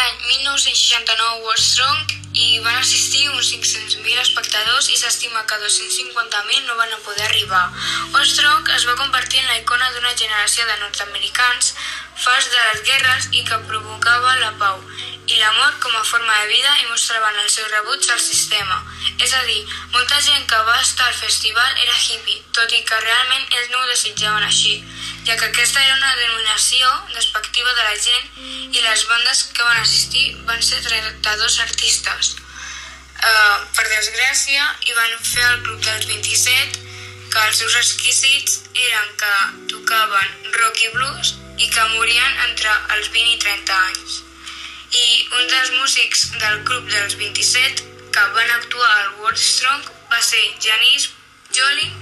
l'any 1969 Woodstock i van assistir uns 500.000 espectadors i s'estima que 250.000 no van poder arribar. Woodstock es va convertir en la icona d'una generació de nord-americans fars de les guerres i que provocava la pau i l'amor com a forma de vida i mostraven el seu rebuig al sistema. És a dir, molta gent que va estar al festival era hippie, tot i que realment ells no ho desitjaven així, ja que aquesta era una denominació despectiva de la gent i les bandes que van assistir van ser 32 artistes. Uh, per desgràcia, hi van fer el Club dels 27, que els seus exquisits eren que tocaven rock i blues i que morien entre els 20 i 30 anys i un dels músics del grup dels 27 que van actuar al World Strong va ser Janis Joplin